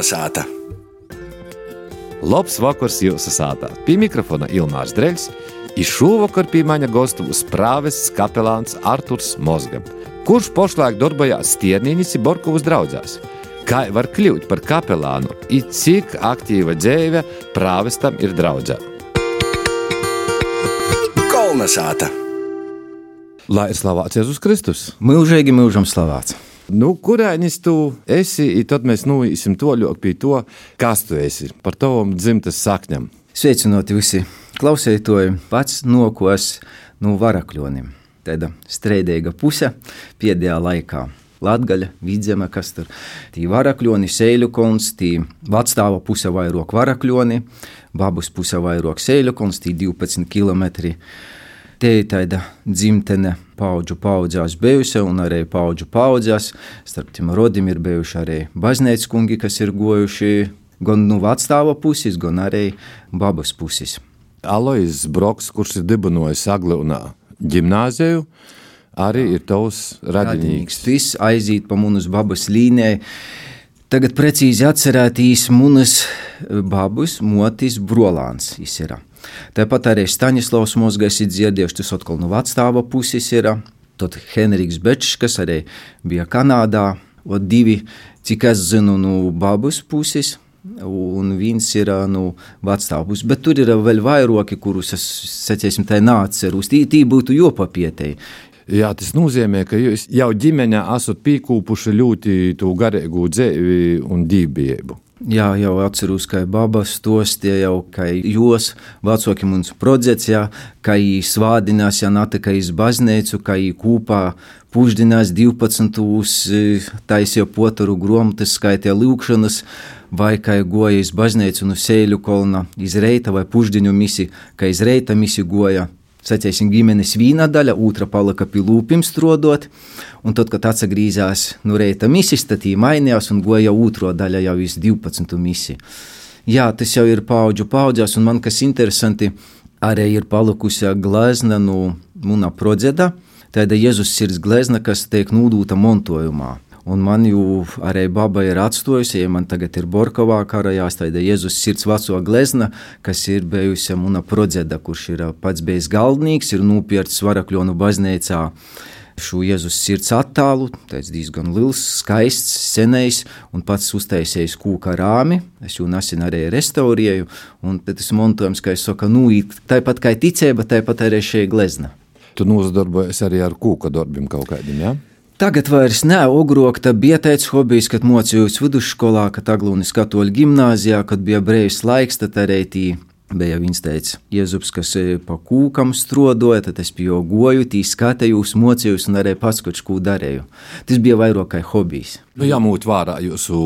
Kalnasāta! Labs vakars jūsu sātā. Pie mikrofona Ilmārs Dreļs. I šovakar pie maņa gostus prāves kapelāns Arturs Mozga, kurš pošlaik darbojās Stierniņas un Borkovas draudzās. Kā var kļūt par kapelānu, it cik aktīva dzīve prāvestam ir draudzā. Kalnasāta! Lai ir slavēts Jēzus Kristus! Mūžīgi mūžam slavēts! Nu, kurēnis tu esi, tad mēs nūīsim to ļoti pie to, kas tu esi par tavam dzimtas sakņam. Sveicināti visi klausētoji, pats nokos no varakļonim. Tāda strēdīga puse pēdējā laikā. Latvija, vidzeme, kas tur ir varakļoni, sēļu konts, tī vecstāva puse vairāk varakļoni, babus puse vairāk sēļu konts, tī 12 km. Te ir tāda dzimtene paudžu paudzēs bijusi, un arī paudžu paudzēs. Starp tiem rodim ir bijuši arī baznīcas kungi, kas ir gojuši gan no vecstāva puses, gan arī babas puses. Alois Broks, kurš ir dibinājis Aglunā ģimnāziju, arī ir tavs radinieks. Tas aiziet pa munas babas līnijai. Tagad precīzi atcerētīs munas babas motis Brolāns. Tāpat arī Staņislavs Mozgais ir dzirdējuši, tas atkal no vecstāva puses ir. Tad Henriks Bečs, kas arī bija Kanādā, un divi, cik es zinu, no babas puses. Un viens ir vecstāva puses, bet tur ir vēl vairāki, kurus es secēsim, tā neatceros. Tī, tī būtu jopapietēji. Jā, tas nozīmē, ka jūs jau ģimenē esat pīkūpuši ļoti garīgu dzīvi un dībību. Jā, jau atceros, ka babas tos tie jau, ka jūs, vecāki mums projekcijā, ka viņi svādinās, ja natika iz baznīcu, ka viņi kopā puždinās 12. taisīja potaru gromtas, skaitīja lūkšanas, vai kā goja iz baznīcu no Sēļu kolna, iz reita vai puždiņu misi, ka iz reita misi goja Sacēsim, ģimenes vīna daļa, otra palika pie lūpiem strodot, un tad, kad atgriežas no reita misijas, tad viņi mainījās un goja otro daļu jau iz 12 misiju. Jā, tas jau ir paudžu paudzēs, un man kas interesanti, arī ir palikusi glezna no Muna Prodzeda, tāda Jēzus sirds glezna, kas tiek nūdūta montojumā. Un man jau arī baba ir atstājusi, ja man tagad ir Borkovā kara jāstāda Jēzus sirds veco glezna, kas ir bijusi Muna Prodzeda, kurš ir pats bijis galdnieks, ir nopirts Varakļonu baznīcā šo Jēzus sirds attēlu. Tas diezgan liels, skaists, senais un pats uztaisījis kūka rāmi. Es jau nesen arī restaurēju, un tas montojums, kā es saku, nu, tāpat kā ticība, tāpat arī šī glezna. Tu nodarbojies arī ar kūka darbiem kaut kādiem, jā? Ja? Tagad vairs nav ogrokta, bija teicis hobijs, kad mocījos vidusskolā, kad Aglūnis katoļu gimnāzijā, kad bija brīvs laiks, tad arī tī bija viņš teica, Jēzus, kas e, pa kūkam strodoja, tad es pie jo goju, tī skatījos, mocījos un arī pats kaut ko darīju. Tas bija vairāk kā hobijs. Nu, jāmūt vārā jūsu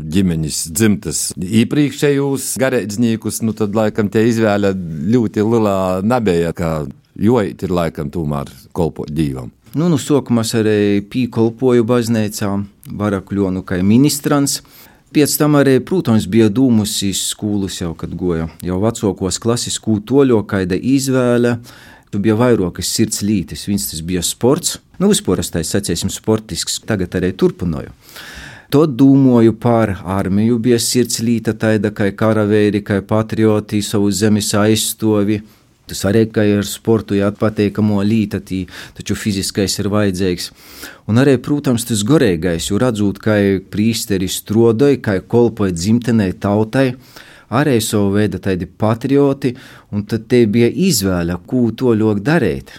ģimenes dzimtas iepriekšējos garīdzniekus, nu tad laikam tie izvēle ļoti lielā nebija, ka jojit ir laikam tomēr kolpot dīvam. Nu, nu, sākumā arī pīkolpoju baznīcā, varakļonu kā ministrants. Pēc tam arī, protams, bija dūmus skolas jau, kad goja jau vecākos klases kūtoļo, kaida izvēle. Tu bija vairākas sirds lītis, viens tas bija sports, nu, vispār es tā sacīsim, sportisks, tagad arī turpināju. Tad domāju par armiju, bija sirds līta, tāda kā karavēri, kā patrioti, savu zemes aizstovi. Tas arī ir sporta patīkamo lītatī, taču fiziskais ir vajadzīgs. Un arī, protams, tas gorīgais, jo redzot, kā prīsteris strodoja, kā kolpoja dzimtenei tautai, arī savu veidu tādi patrioti, un tad te bija izvēle, ko to ļoti darīt.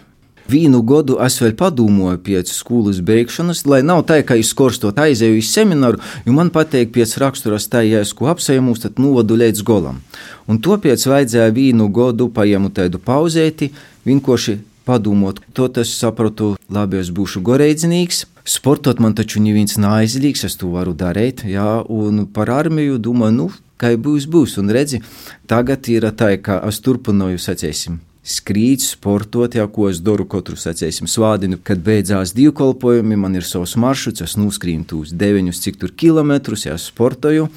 Vienu gadu es vēl padomāju pēc skolas beigšanas, lai nav tā, ka es korstot aizēju uz semināru, jo man patīk pēc raksturas tā, ja es ko apsējumus, tad novadu līdz golam. Un tāpēc vajadzēja vienu gadu paņemu tādu pauzēti, vienkārši padomāt, to es sapratu, labi, es būšu goreidzinīgs. Sportot man taču neviens neaizlīgs, es to varu darīt, jā, un par armiju domāju, nu, kā būs, būs, un redzi, tagad ir tā, ka es turpināju, sacēsim, skrīt, sportot, jau ko es daru katru sacīsim svādinu, kad beidzās divkolpojumi, man ir savs maršruts, es noskrīnu tūs deviņus, cik tur kilometrus, ja sportoju.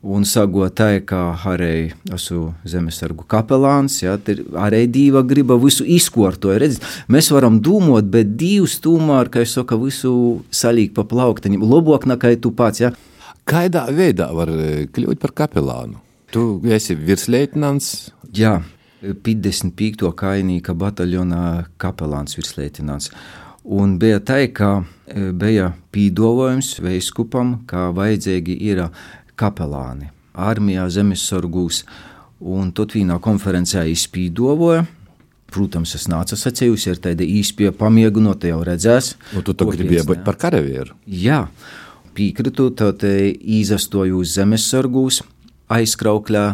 Un sagotāji, kā arī esmu zemesargu kapelāns, ja, arī dieva griba visu izkortoja. Redz, mēs varam domāt, bet divs tomēr, kā es saku, visu salīgi pa plaukteņiem, labāk nekā tu pats. Ja. Kādā veidā var e, kļūt par kapelānu? Tu esi virsleitnants. Jā, 55. kainīka bataljonā kapelāns virsleitnants. Un bija tā, ka e, bija pīdolojums veiskupam, kā vajadzīgi ir kapelāni armijā, zemesargūs. Un tad vienā konferencē izpīdoloja. Protams, es nācu sacījusi ar tādu īspēju pamiegunot, jau redzēs. Nu, tu tagad biji par karavīru. Jā, pīkritu, tad izastoju uz zemesargūs, aizkraukļā,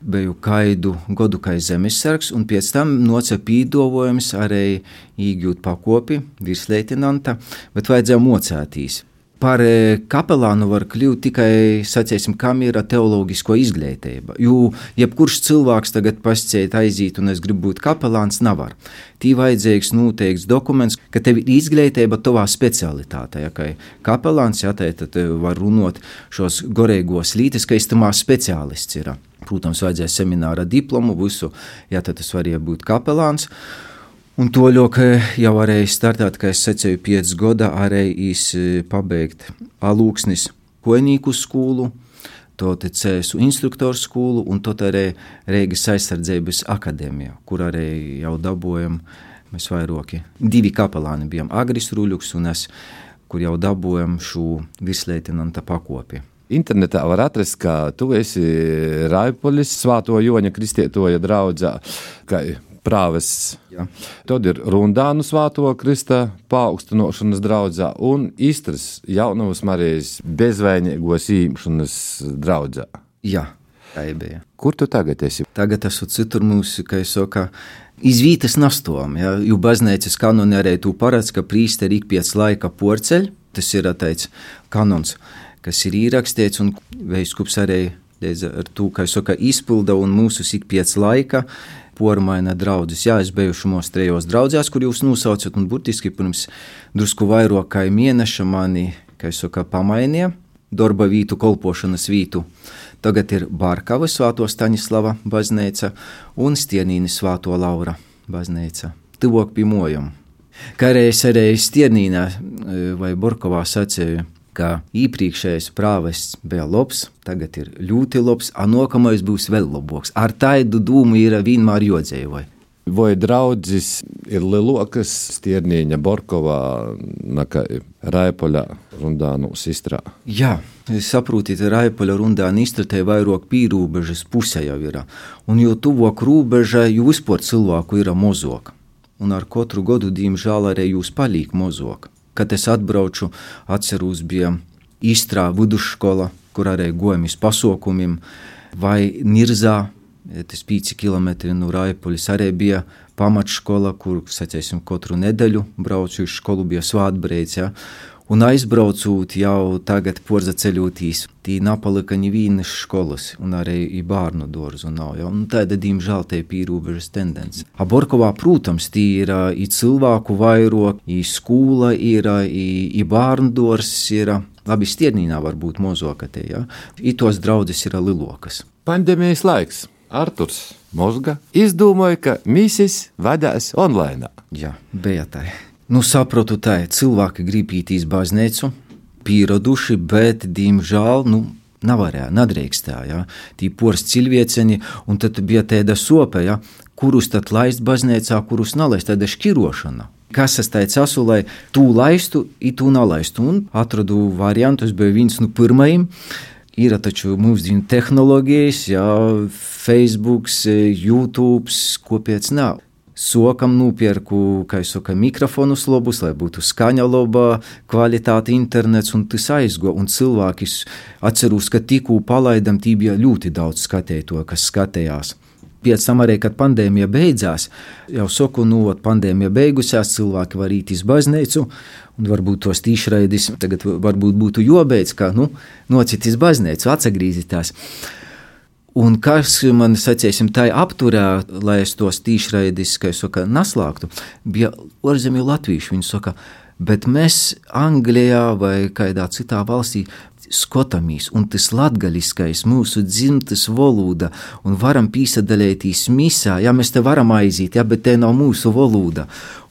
biju kaidu godu kā zemesargs, un pēc tam noca pīdolojums arī īgūt pakopi virsleitenanta, bet vajadzēja mocētīs. Par kapelānu var kļūt tikai, sacīsim, kam ir teoloģisko izglītība. Jo jebkurš cilvēks tagad pasciet aiziet un es gribu būt kapelāns, nevar. Tī vajadzīgs noteikts dokuments, ka tev ir izglītība tavā specialitātē. Ja, kā kapelāns, ja tā tad var runāt šos gorīgos lītes, ka es tamā speciālists ir. Protams, vajadzēs semināra diplomu, visu, ja tas var būt kapelāns. Un to ļoti jau varēja startēt, kā es secēju, piecas gada arī e, pabeigt alūksnis koinīku skolu, to te cēsu instruktoru skolu un to arī Reigas aizsardzības akadēmija, kur arī jau dabojam mēs vairoki. Divi kapelāni bijām Agris Ruļuks un es, kur jau dabojam šo virsleitenanta pakopi. Internetā var atrast, ka tu esi Raipolis, Svāto Joņa Kristietoja draudzā, ka prāves. Ja. Tad ir Rundānu svāto Krista paaugstinošanas draudzā un Istras jaunavas Marijas bezvainīgos īmšanas draudzā. Jā. Tā bija. Kur tu tagad esi? Tagad esmu citur mūsu, kā jau saka, izvītas nastom, ja, jo baznīcas kanoni arī tu paredz, ka prīsteri ik pēc laika porceļ, tas ir teicis kanons, kas ir ierakstīts, un veiskups arī ar to, kā jau saka, izpilda un mūsu ik pēc laika pormaina draudzes. Jā, es biju šumos trijos draudzēs, kur jūs nosaucat, un burtiski pirms drusku vairāk kā mēneša mani, kā es saku, pamainīja darba vītu, kolpošanas vītu. Tagad ir Bārkava Svēto Staņislava baznīca un Stienīna Svēto Laura baznīca. Tuvāk pie mojuma. Kā arī es arī Stienīnā eh, vai Borkovā sacīju, ka iepriekšējais prāvests bija labs, tagad ir ļoti labs, a nākamais būs vēl labāks. Ar tādu dūmu ir vienmēr jodzējoja. Vai draudzes ir lielākas Stierniņa, Borkovā, nekā Raipoļā, Rundānu Sistrā? Jā, saprotiet, Raipoļa Rundāna Istratē vairāk pīrūbežas pusē jau ir. Un jo tuvāk rūbeža, jo vispār cilvēku ir mozok. Un ar katru gadu, diemžēl, arī jūs palīk mozok. Kad es atbraucu, atceros, bija Īstrā vidusskola, kur arī gojam uz pasaukumiem, vai Nirzā, tas 5 km no Raipoļas, arī bija pamatškola, kur, sacēsim, katru nedēļu braucu uz skolu, bija svātbrēds, ja, Un aizbraucot jau tagad porza ceļotīs, tī napalika nevienas skolas un arī bērnu dārzu nav. Ja? Un tāda, diemžēl, te ir pīrūbežas tendence. Aborkovā, protams, tī ir i cilvēku vairāk, i skola ir, i, i bērnu dārzs ir. Labi, stiednīnā var būt mozoka te, ja? Itos draudzes ir lilokas. Pandēmijas laiks. Arturs Mozga izdomāja, ka mīsis vadās online. Jā, bija tā. Nu, saprotu, tā ir cilvēki grib īetīs baznīcu, pieraduši, bet, diemžēl, nu, nevarēja, nedrīkstēja. Ja? Tī poras cilvēcieni, un tad bija tāda sopa, ja? kurus tad laist baznīcā, kurus nelaist, tāda šķirošana. Kas es teicu, asu, lai tu laistu, i tu nelaistu, un atradu variantus, bija viens no pirmajiem. Ir taču mūsdienu tehnoloģijas, ja, Facebook, YouTube, ko pēc nav sokam nopirku, kā jau saka, mikrofonus labus, lai būtu skaņa laba, kvalitāte internets un tas aizgo. Un cilvēki atceros, ka tikko palaidam, tī bija ļoti daudz skatēto, kas skatījās. Pēc tam arī, kad pandēmija beidzās, jau saku, nu, pandēmija beigusies, cilvēki var īt uz baznīcu, un varbūt tos tīšraidis tagad varbūt būtu jobeidz, ka, nu, nocitīs baznīcu, atsagrīzītās. Un kas man, sacīsim, tā apturē, lai es tos tīšraidis, kā es saku, naslāgtu, bija ārzemju latvieši. Viņi saka, bet mēs Anglijā vai kādā citā valstī skatāmies, un tas latgaļiskais, mūsu dzimtas valoda, un varam piesaistīties misā, ja mēs te varam aiziet, ja, bet te nav mūsu valoda.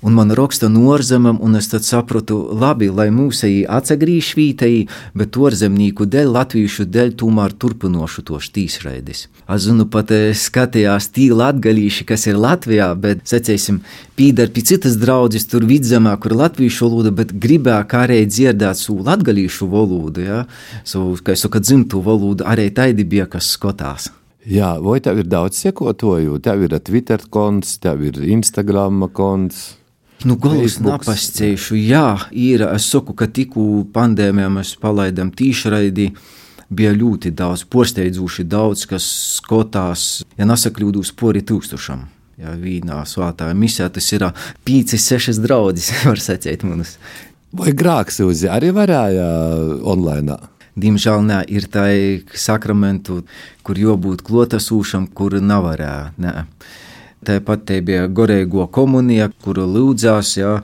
Un man raksta no ārzemēm, un es sapratu, labi, lai mūsēji atsagrīž vītēji, bet ārzemnieku dēļ, latviešu dēļ, tomēr turpinošu to štīsraidis. Es zinu, pat eh, skatījās tī latgalīši, kas ir Latvijā, bet, sacēsim, pīdar pie citas draudzes tur vidzemē, kur latviešu valoda, bet gribēja kā arī dzirdēt savu latgalīšu valodu, ja, savu, kā es saku, dzimtu valodu, arī taidi bija, kas skatās. Jā, vai tev ir daudz sekotoju? Tev ir Twitter konts, tev ir Instagram konts. Nu, Galvenais napascējuši, jā, ir. Es saku, ka tikko pandēmijā mēs palaidām tīšraidi. Bija ļoti daudz, porsteidzoši daudz, kas skotās, ja nesakļūdos, pori tūkstošam. Jā, vīnā svātā misijā tas ir 5-6 draudzes, var sacīt mums. Vai grāks uz arī varēja online? Diemžēl nē, ir tā sakramentu, kur jābūt klotasūšam, kur nav varēja. Nē. Tāpat te bija Gorēgo komunija, kura lūdzās, jā,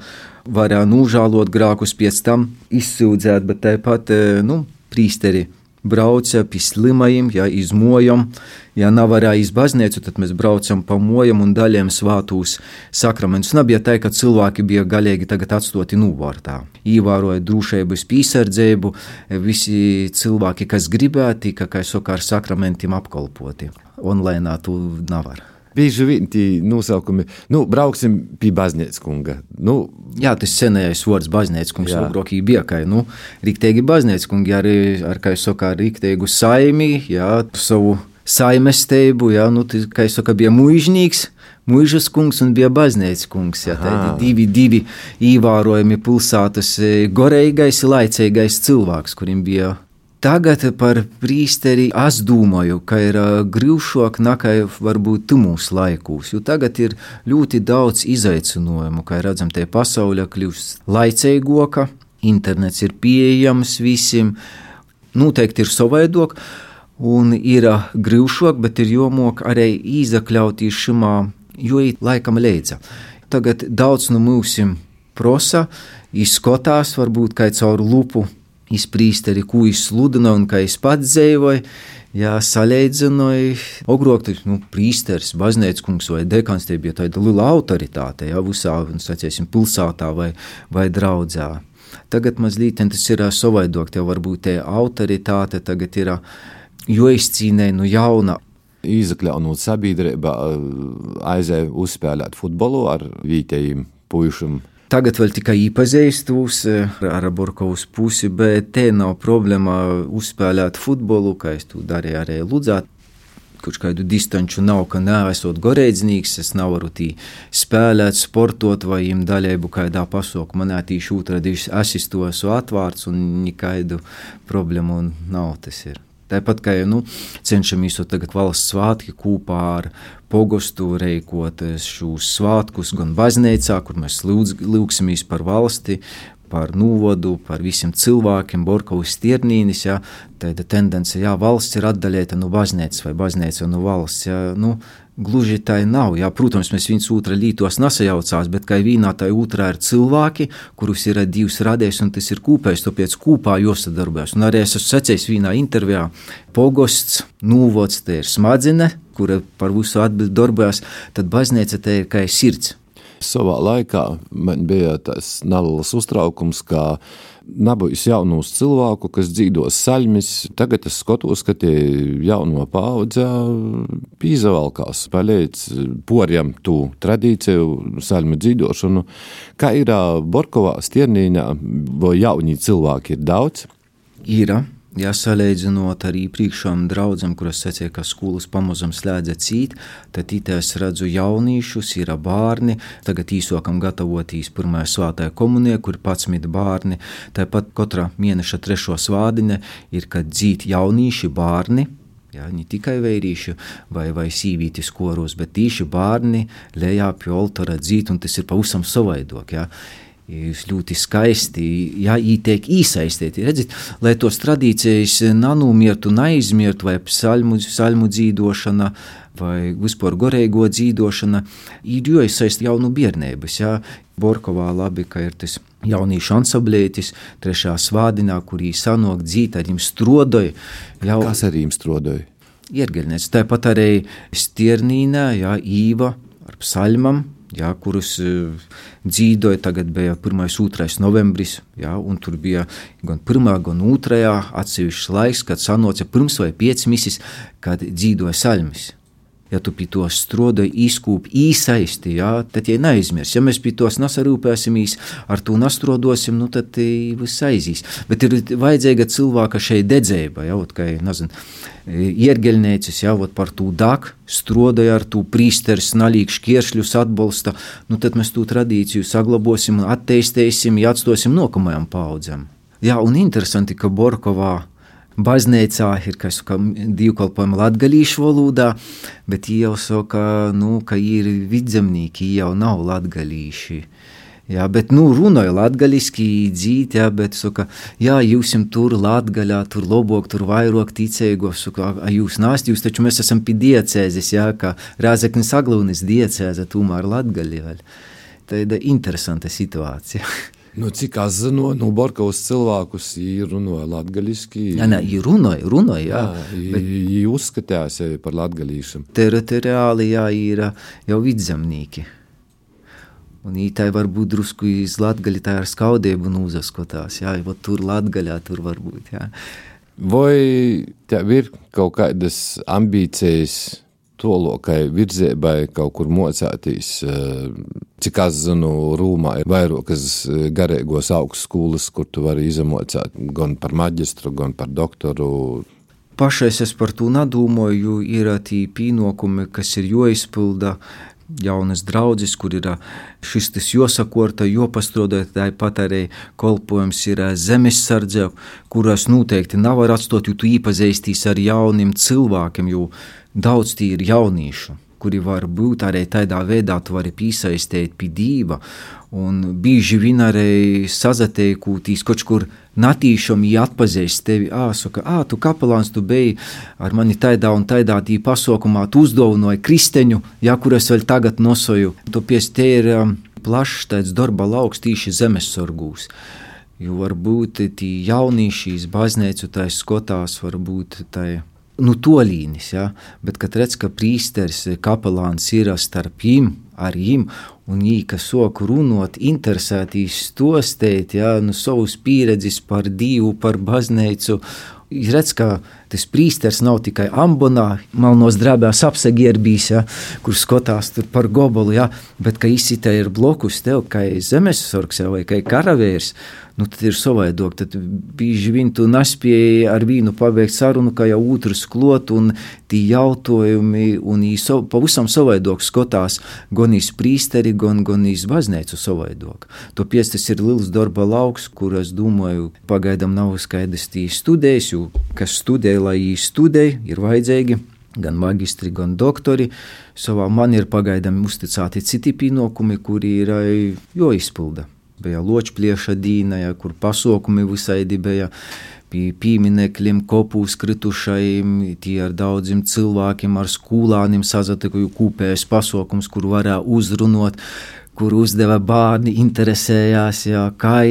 varēja nūžālot grākus, pēc tam izsūdzēt, bet tāpat, e, nu, prīsteri brauca pie slimajiem, ja izmojam, ja nav arī iz baznīcu, tad mēs braucam pa mojam un daļiem svātūs sakramentus. Nebija tā, ka cilvēki bija galīgi tagad atstoti nūvārtā. Īvēroja drošības pīsardzību, visi cilvēki, kas gribēja, tika, kā saka, ar sakramentiem apkalpoti. Online to nevar. Bieži vien tie nosaukumi, nu, brauksim pie baznīcas kunga. Nu, Jā, tas senais vārds baznīcas kungs, jau brokī bija, ka, nu, rīktīgi baznīcas kungi arī, ar, kā es saku, rīktīgu saimi, jā, savu saimestību, jā, nu, tas, kā es saku, bija muižnīgs. Mūžas kungs un bija baznīcas kungs. Jā, tādi divi, divi ievērojami pilsētas e, goreigais, laicīgais cilvēks, kurim bija Tagad par priesteri es domāju, ka ir grūšāk nekā varbūt mūsu laikos, jo tagad ir ļoti daudz izaicinājumu, kā redzam, te pasaule kļūst laicīgāka, internets ir pieejams visiem, noteikti ir savaidāk, un ir grūšāk, bet ir jomok arī izakļauties šimā, jo ir laikam leidza. Tagad daudz no mūsim prosa izskatās varbūt kā caur lupu izprīsteri, ko viņš sludina un kā viņš pats dzīvoja. Jā, saleidzināja, ogrok, nu, prīsteris, baznīcas kungs vai dekans, tie bija tāda liela autoritāte, jā, visā, nu, saciesim, pilsētā vai, vai draudzā. Tagad mazliet tas ir savaidok, tev varbūt te autoritāte tagad ir, jo izcīnēja no jauna. Izakļaunot sabiedrībā, aizēja uzspēlēt futbolu ar vietējiem puišiem Tagad vēl tikai iepazīstos eh, ar Borkovas pusi, bet te nav problēma uzspēlēt futbolu, kā es to darīju arī Ludzā. Kurš kādu distanču nav, ka neesot goreidznieks, es nevaru tī spēlēt, sportot vai im daļēbu kādā pasauku. Man ētīši ūtradīši es esmu atvārts un nekaidu problēmu nav tas ir. Tāpat kā nu, cenšamies to tagad valsts svētki kopā ar pogostu reikot šos svētkus gan baznīcā, kur mēs lūgsimies par valsti, par novodu, par visiem cilvēkiem, Borkovs Tiernīnis, ja, tāda tendence, jā, valsts ir atdaļēta no baznīcas vai baznīca no valsts, ja, nu, Gluži tā nav. Jā, protams, mēs viens otru lītos nesajaucās, bet kā vienā tā otrā ir cilvēki, kurus ir divas radījis, un tas ir kopējs, tāpēc kopā jāsadarbojas. Un arī es esmu secējis vienā intervijā, pogosts, nūvots, te ir smadzene, kura par visu atbild darbojas, tad baznīca te ir kā sirds. Savā laikā man bija tas neliels uztraukums, ka Nabūs jaunus cilvēku, kas dzīvo saļņus. Tagad es skatos, ka tie jauno paudze pīzavalkās, palīdz poriem tu tradīciju, saļņu dzīvošanu. Kā ir Borkovā, Stiernīnā, vai jauni cilvēki ir daudz? Ir. Ja salīdzinot ar iepriekšējām draudzēm, kuras secēja, ka skolas pamazām slēdza cīt, tad itē es redzu jauniešus, ir bērni. Tagad īsākam gatavoties pirmajā svētajā komunijā, kur ir 11 bērni. Tāpat katra mēneša trešo svādiņa ir, kad dzīt jaunieši bērni. Ja, ne tikai vīrieši vai, vai sīvītis koros, bet tieši bērni lejā pie altāra dzīt, un tas ir pavisam savaidok. Ja. Ļoti skaisti, ja tiek iesaistīti. Redziet, lai tos tradīcijas nenomirtu, neizmirtu, vai psalmu, psalmu dzīvošana, vai vispār gorēgo dzīvošana, ir iesaistīta jau no bērnības. Ja? Borkovā labi, ka ir tas jauniešu ansamblētis, trešā svādinā, kurī sanāk dzīt ar jums strodoju. Jau... Kas ar jums strodoju? Iergelniec. Tāpat arī Stiernīnā, jā, Īva ar psalmam, jā, kurus uh, dzīvoja. Tagad bija 1. un 2. novembris, jā, un tur bija gan 1. gan 2. atsevišķs laiks, kad sanoca pirms vai 5 misis, kad dzīvoja salmis ja tu pie to stroda izkūp īsaisti, ja, tad ja neaizmirs. Ja mēs pie tos nasarūpēsimies, ar to nastrodosim, nu tad viss aizīs. Bet ir vajadzīga cilvēka šeit dedzēba, ja, kā, nezinu, iergeļnēcis, ja, par to dak, strodoja ar to prīsteris, nalīg šķieršļus atbalsta, nu tad mēs to tradīciju saglabosim, atteistēsim, ja atstosim nokamajām paudzēm. Jā, un interesanti, ka Borkovā baznīcā ir divkalpojumi latgalīšu valodā, bet jau saka, nu, ka ir vidzemnieki, jau nav latgalīši. Jā, bet, nu, runāju latviešu, dzīt, jā, bet, saka, jā, jūs tur latgaļā, tur lobok, tur vairāk ticēgo, saka, jūs nāst, jūs taču mēs esam pie diecēzes, jā, kā Rāzeknis Aglūnis diecēze, tomēr latgaļā. Tāda interesanta situācija. Nu, cik es zinu, nu, Borkovas cilvēkus runāja latviešu. Jā, nē, viņi runāja. Jā, jā bet... viņi uzskatīja sevi par latviešiem. Teritoriāli jā, ir jau vidzemnieki. Un ītai var būt drusku iz latgaļa, tā ar skaudību un uzaskotās. Jā, jau tur latgaļā tur var būt. Jā. Vai tev ir kaut kādas ambīcijas tolokai virzībai kaut kur mocētīs. Eh, cik es zinu, Rūmā ir vairākas eh, garīgos augstskolas, kur tu vari izmocēt gan par maģistru, gan par doktoru. Pašais es par to nedomāju, ir tie pienākumi, kas ir jāizpilda. Jaunas draudzes, kur ir šis tas jāsakorta, jāpastrodot, tāpat arī kolpojums ir zemesardze, kuras noteikti nav var atstāt, jo tu īpazīstīs ar jauniem cilvēkiem, jo daudz tie ir jauniešu, kuri var būt arī tādā veidā, tu vari piesaistīt pie dieva. Un bieži vien arī sazateikūtīs kaut kur natīšam, ja atpazīst tevi, ā, saka, ā, tu kapelāns, tu biji ar mani tādā un tādā tī pasaukumā, tu uzdāvināji kristeņu, ja, kuras vēl tagad nosoju. Pies te ir um, plašs tāds darba lauks tīši zemesargūs. Jo varbūt tī jaunīšīs baznīcu tā skotās, varbūt tai nu, toļīnis, ja? bet kad redz, ka prīsteris, kapelāns ir starp viņiem, ar viņiem, un viņi, kas soku runot, interesētīs to stēt, ja? nu, savus pieredzes par Dievu, par baznīcu, redz, ka tas priesteris nav tikai ambonā, melnos drēbēs apsegierbīs, ja, kur skatās par gobolu, ja, bet ka izsitē ir blokus tev, kā zemesargs vai kā karavērs, nu, tad ir savaidok. Tad bieži vien tu nespēji ar vīnu pabeigt sarunu, kā jau otrs klot, un tie jautājumi, un viņi so, pavisam savaidok skatās iz priesteri, gan, iz baznīcu savaidok. To pies tas ir liels darba lauks, kur es domāju, pagaidām nav skaidrs tī studējis, jo kas studē, lai viņi studē, ir vajadzīgi gan magistri, gan doktori. Savā man ir pagaidām uzticēti citi pienākumi, kuri ir jāizpilda bija ločplieša dīna, ja, kur pasaukumi visādi bija. Pie pieminekļiem, kopūs kritušajiem, tie ar daudziem cilvēkiem, ar skolāniem sazatikoju kopējais pasaukums, kur varēja uzrunot, kur uzdeva bērni, interesējās, ja, kā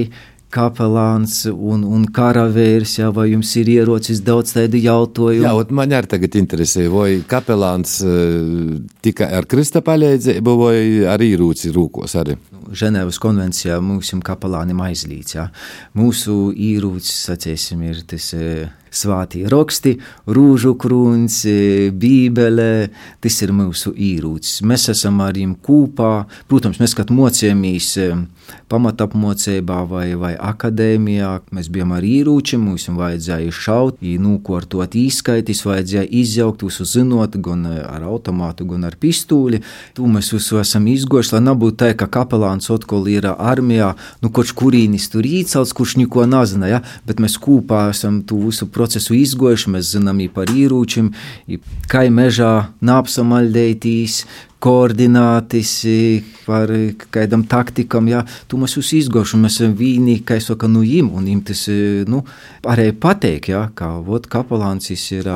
kapelāns un, un karavīrs, ja, vai jums ir ierocis daudz tādu jautājumu? Jā, man arī tagad interesē, vai kapelāns uh, tikai ar krista palīdzību, vai arī ierūci rūkos arī? Ženēvas konvencijā mums kapelānim aizlīdz. Ja. Mūsu īrūcis, sacēsim, ir tas svātie raksti, rūžu krūns, bībele, tas ir mūsu īrūcis. Mēs esam ar viņiem kopā, protams, mēs, kad mocījāmies pamatapmocībā vai, vai akadēmijā, mēs bijām ar īrūčiem, mums vajadzēja šaut, nūkortot īskaitis, vajadzēja izjaukt, visu zinot, gan ar automātu, gan ar pistūli. Tu mēs visu esam izgojuši, lai nebūtu tā, ka kapelāns Otkol ir armijā, nu, kurš kurīnis tur īcels, kurš neko nezina, ja? bet mēs kopā esam tu visu procesu izgojuši, mēs zinām par īrūčiem, kā mežā nāpsamaļdētīs, koordinātis, par kādam taktikam, ja, tu mēs jūs izgoši, un mēs esam vīni, kā es saku, nu jim, un jim tas, nu, arī pateik, ja, kā, vot, kapelāns ir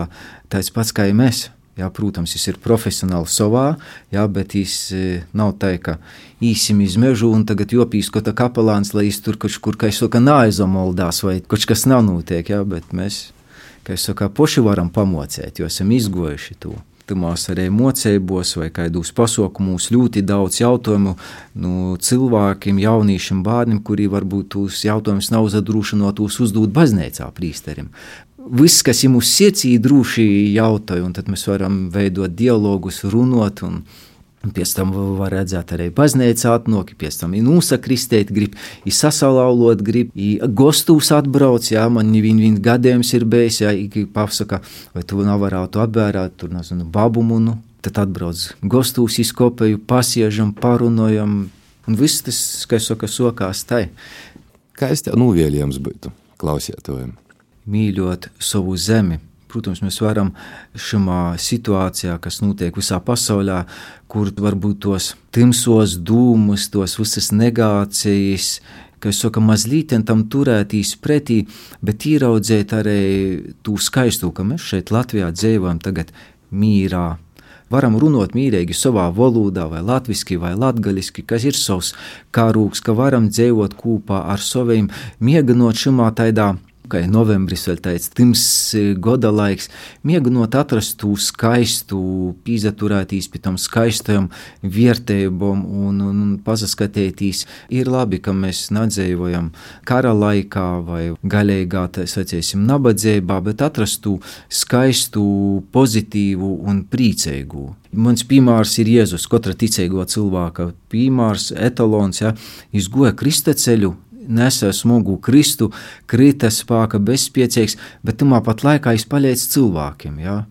tāds pats kā mēs. Jā, protams, viņš ir profesionāls savā, jā, bet viņš nav tā, ka īsim iz mežu un tagad jopīs kaut kā kapelāns, lai viņš tur kaut kur, kā es saku, nāizomoldās vai kaut kas nav notiek, jā, bet mēs, kā es saku, poši varam pamocēt, jo esam izgojuši to. Tumās arī mocējumos vai kādos pasaukumos ļoti daudz jautājumu nu, cilvēkiem, jauniešiem, bērniem, kuri varbūt tos jautājumus nav zadrūšinotos uzdot baznīcā prīsterim viss, kas ir mūsu sirdī, droši jautāja, un tad mēs varam veidot dialogus, runāt. Un, un pēc tam var redzēt arī baznīcā atnoki, pēc tam ir nosakristēt, grib, sasalaulot, grib, gostūs atbrauc, jā, man viņa, viņa gadījums ir bijis, jā, pasaka, vai tu nav varētu apbērāt, tur, nezinu, babumu, nu, tad atbrauc gostūs izkopēju, pasiežam, parunojam, un viss tas, kas saka, sokās tai. Kā es tev nuvielījums būtu klausietojam? mīļot savu zemi. Protams, mēs varam šajā situācijā, kas notiek visā pasaulē, kur varbūt tos timsos dūmus, tos visas negācijas, kas saka, mazliet tam turētīs pretī, bet ieraudzēt arī to skaisto, ka mēs šeit Latvijā dzīvojam tagad mīrā, varam runāt mīlīgi savā valodā, vai latviešu, vai latviešu, kas ir savs karūks, ka varam dzīvot kopā ar saviem, mieganot šajā tādā Kā novembris vēl tāds tims e, gada laiks, mēģinot atrast to skaistu, pīzaturētīs pie tam skaistajam vietējumam un, un, un pazaskatētīs. Ir labi, ka mēs nedzējojam kara laikā vai gaļīgā, tā sacīsim, nabadzībā, bet atrast to skaistu, pozitīvu un priecīgu. Mans piemērs ir Jēzus, katra ticīgo cilvēka piemērs, etalons, ja, izgoja kristaceļu, nesa smagu kristu, krita spēka bezspiecīgs, bet tamā pat laikā es palīdzu cilvēkiem. Ja?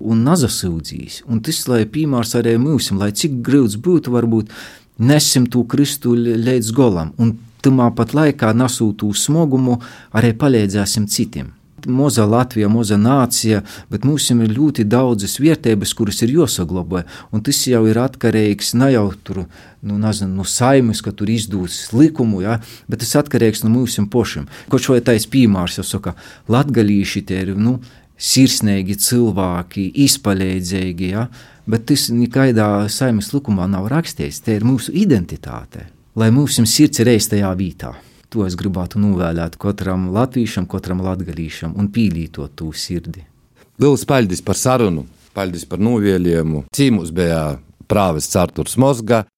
Un nazasūdzīs, un tas, lai piemērs arī mums, lai cik grūts būtu, varbūt nesim to kristu līdz golam, un tamā pat laikā nesūtu smagumu, arī palīdzēsim citiem maza Latvija, maza nācija, bet mums ir ļoti daudzas vietības, kuras ir jāsaglabā. Un tas jau ir atkarīgs ne jau tur, nu, nezinu, no saimes, ka tur izdūs likumu, ja, bet tas atkarīgs no mums pašiem. Kaut vai tais piemērs, jau saka, latgalīši tie ir, nu, sirsnīgi cilvēki, izpaļēdzīgi, ja, bet tas nekādā saimes likumā nav rakstīts, tie ir mūsu identitāte, lai mūsu sirds ir reiz tajā vietā. To es gribētu novēlēt katram latviešam, katram latgadīšam un pīlītot to sirdi. Lielas paldies par sarunu, paldies par novēlējumu. Cīmus bija prāvests Arturs Mozga,